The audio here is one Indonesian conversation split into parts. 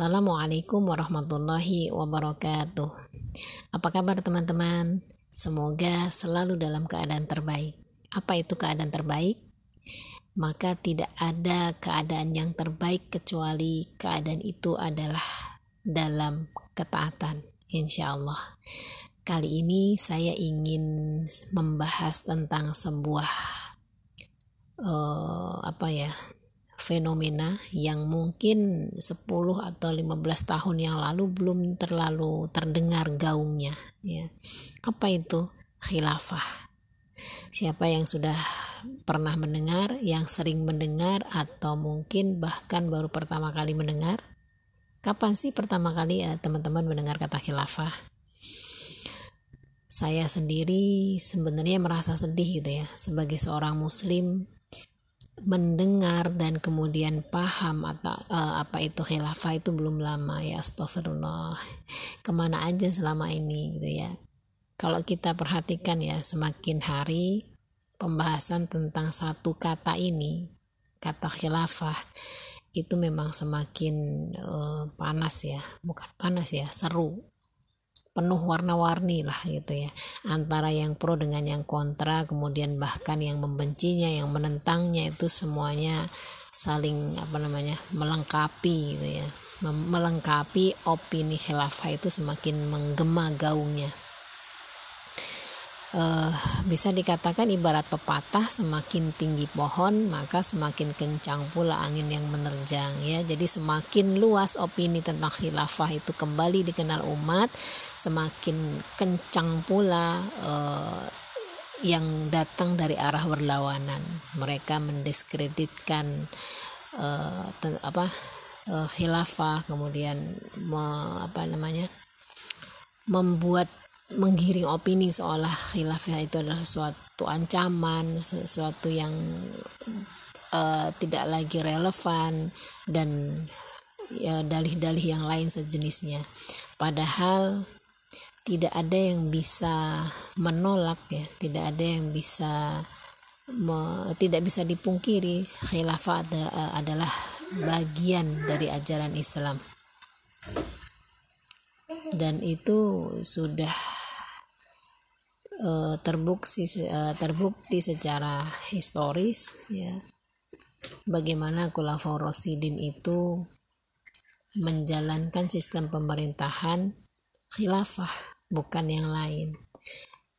Assalamualaikum warahmatullahi wabarakatuh. Apa kabar teman-teman? Semoga selalu dalam keadaan terbaik. Apa itu keadaan terbaik? Maka tidak ada keadaan yang terbaik kecuali keadaan itu adalah dalam ketaatan, insya Allah. Kali ini saya ingin membahas tentang sebuah uh, apa ya fenomena yang mungkin 10 atau 15 tahun yang lalu belum terlalu terdengar gaungnya ya. Apa itu khilafah? Siapa yang sudah pernah mendengar, yang sering mendengar atau mungkin bahkan baru pertama kali mendengar? Kapan sih pertama kali eh, teman-teman mendengar kata khilafah? Saya sendiri sebenarnya merasa sedih gitu ya sebagai seorang muslim mendengar dan kemudian paham atau uh, apa itu khilafah itu belum lama ya astagfirullah. Ke mana aja selama ini gitu ya. Kalau kita perhatikan ya semakin hari pembahasan tentang satu kata ini kata khilafah itu memang semakin uh, panas ya. Bukan panas ya seru penuh warna-warni lah gitu ya. Antara yang pro dengan yang kontra kemudian bahkan yang membencinya yang menentangnya itu semuanya saling apa namanya melengkapi gitu ya. Melengkapi opini khilafah itu semakin menggema gaungnya uh, bisa dikatakan ibarat pepatah semakin tinggi pohon maka semakin kencang pula angin yang menerjang ya. Jadi semakin luas opini tentang khilafah itu kembali dikenal umat semakin kencang pula uh, yang datang dari arah berlawanan. Mereka mendiskreditkan uh, apa uh, khilafah kemudian me, apa namanya membuat menggiring opini seolah khilafah itu adalah suatu ancaman, sesuatu yang uh, tidak lagi relevan dan ya dalih-dalih yang lain sejenisnya. Padahal tidak ada yang bisa menolak ya, tidak ada yang bisa me, tidak bisa dipungkiri khilafah adalah bagian dari ajaran Islam. Dan itu sudah uh, terbukti uh, terbukti secara historis ya. Bagaimana Khulafaur Rasyidin itu menjalankan sistem pemerintahan khilafah bukan yang lain.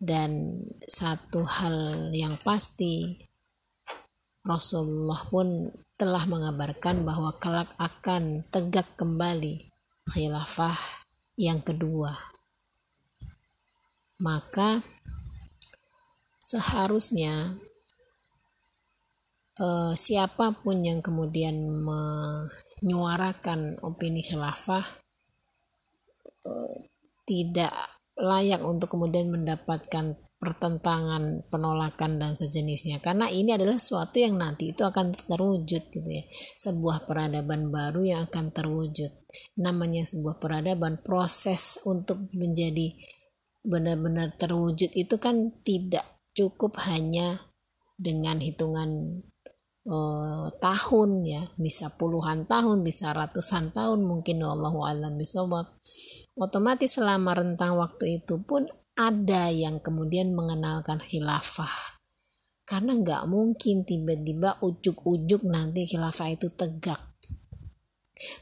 Dan satu hal yang pasti Rasulullah pun telah mengabarkan bahwa kelak akan tegak kembali khilafah yang kedua. Maka seharusnya uh, siapa pun yang kemudian menyuarakan opini khilafah uh, tidak layak untuk kemudian mendapatkan pertentangan, penolakan dan sejenisnya. Karena ini adalah sesuatu yang nanti itu akan terwujud gitu ya. Sebuah peradaban baru yang akan terwujud. Namanya sebuah peradaban proses untuk menjadi benar-benar terwujud itu kan tidak cukup hanya dengan hitungan uh, tahun ya. Bisa puluhan tahun bisa ratusan tahun mungkin Allah alam bisawab otomatis selama rentang waktu itu pun ada yang kemudian mengenalkan khilafah. Karena nggak mungkin tiba-tiba ujuk-ujuk nanti khilafah itu tegak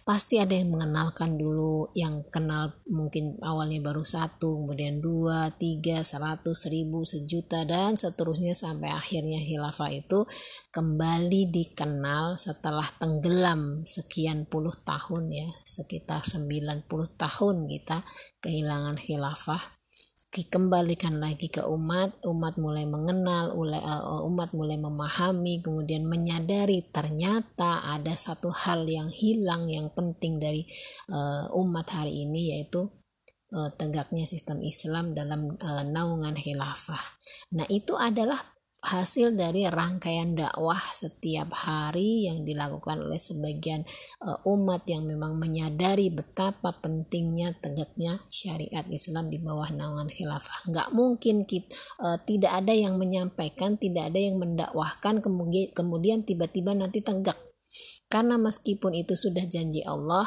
pasti ada yang mengenalkan dulu yang kenal mungkin awalnya baru satu kemudian dua tiga seratus ribu sejuta dan seterusnya sampai akhirnya khilafah itu kembali dikenal setelah tenggelam sekian puluh tahun ya sekitar 90 tahun kita kehilangan khilafah dikembalikan lagi ke umat, umat mulai mengenal, eh, umat mulai memahami, kemudian menyadari ternyata ada satu hal yang hilang yang penting dari uh, umat hari ini yaitu uh, tegaknya sistem Islam dalam naungan khilafah. Nah, itu adalah hasil dari rangkaian dakwah setiap hari yang dilakukan oleh sebagian uh, umat yang memang menyadari betapa pentingnya tegaknya syariat Islam di bawah naungan khilafah. Nggak mungkin kita, uh, tidak ada yang menyampaikan, tidak ada yang mendakwahkan kemudian kemudian tiba-tiba nanti tegak. Karena meskipun itu sudah janji Allah,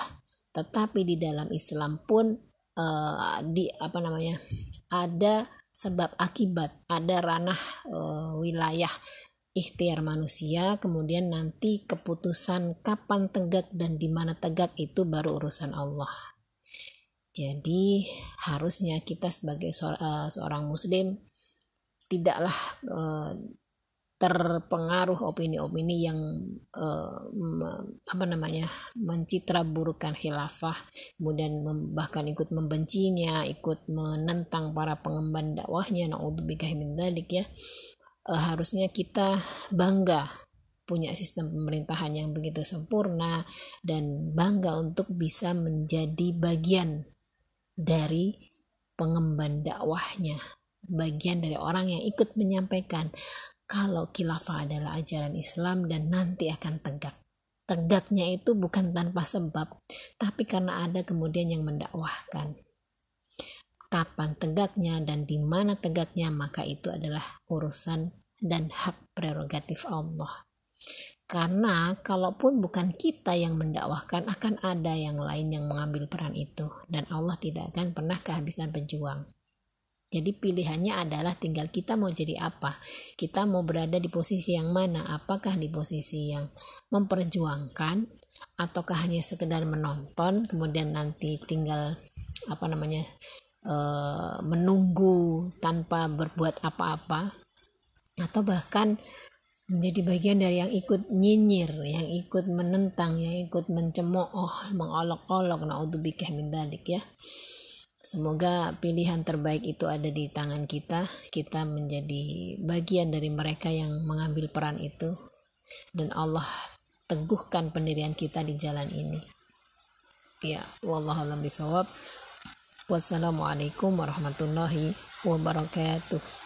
tetapi di dalam Islam pun uh, di apa namanya ada sebab akibat ada ranah uh, wilayah ikhtiar manusia kemudian nanti keputusan kapan tegak dan di mana tegak itu baru urusan Allah. Jadi harusnya kita sebagai eh, seorang muslim tidaklah uh, terpengaruh opini-opini yang uh, apa namanya mencitra burukan khilafah kemudian bahkan ikut membencinya ikut menentang para pengemban dakwahnya naudzubillah min dzalik ya. Uh, harusnya kita bangga punya sistem pemerintahan yang begitu sempurna dan bangga untuk bisa menjadi bagian dari pengemban dakwahnya bagian dari orang yang ikut menyampaikan kalau khilafah adalah ajaran Islam dan nanti akan tegak. Tegaknya itu bukan tanpa sebab, tapi karena ada kemudian yang mendakwahkan. Kapan tegaknya dan di mana tegaknya, maka itu adalah urusan dan hak prerogatif Allah. Karena kalaupun bukan kita yang mendakwahkan, akan ada yang lain yang mengambil peran itu, dan Allah tidak akan pernah kehabisan pejuang. Jadi pilihannya adalah tinggal kita mau jadi apa. Kita mau berada di posisi yang mana? Apakah di posisi yang memperjuangkan ataukah hanya sekedar menonton kemudian nanti tinggal apa namanya e, menunggu tanpa berbuat apa-apa atau bahkan menjadi bagian dari yang ikut nyinyir, yang ikut menentang, yang ikut mencemooh, mengolok-olok, naudzubillah min dalik ya. Semoga pilihan terbaik itu ada di tangan kita. Kita menjadi bagian dari mereka yang mengambil peran itu, dan Allah teguhkan pendirian kita di jalan ini. Ya, wallahualam bisawab. Wassalamualaikum warahmatullahi wabarakatuh.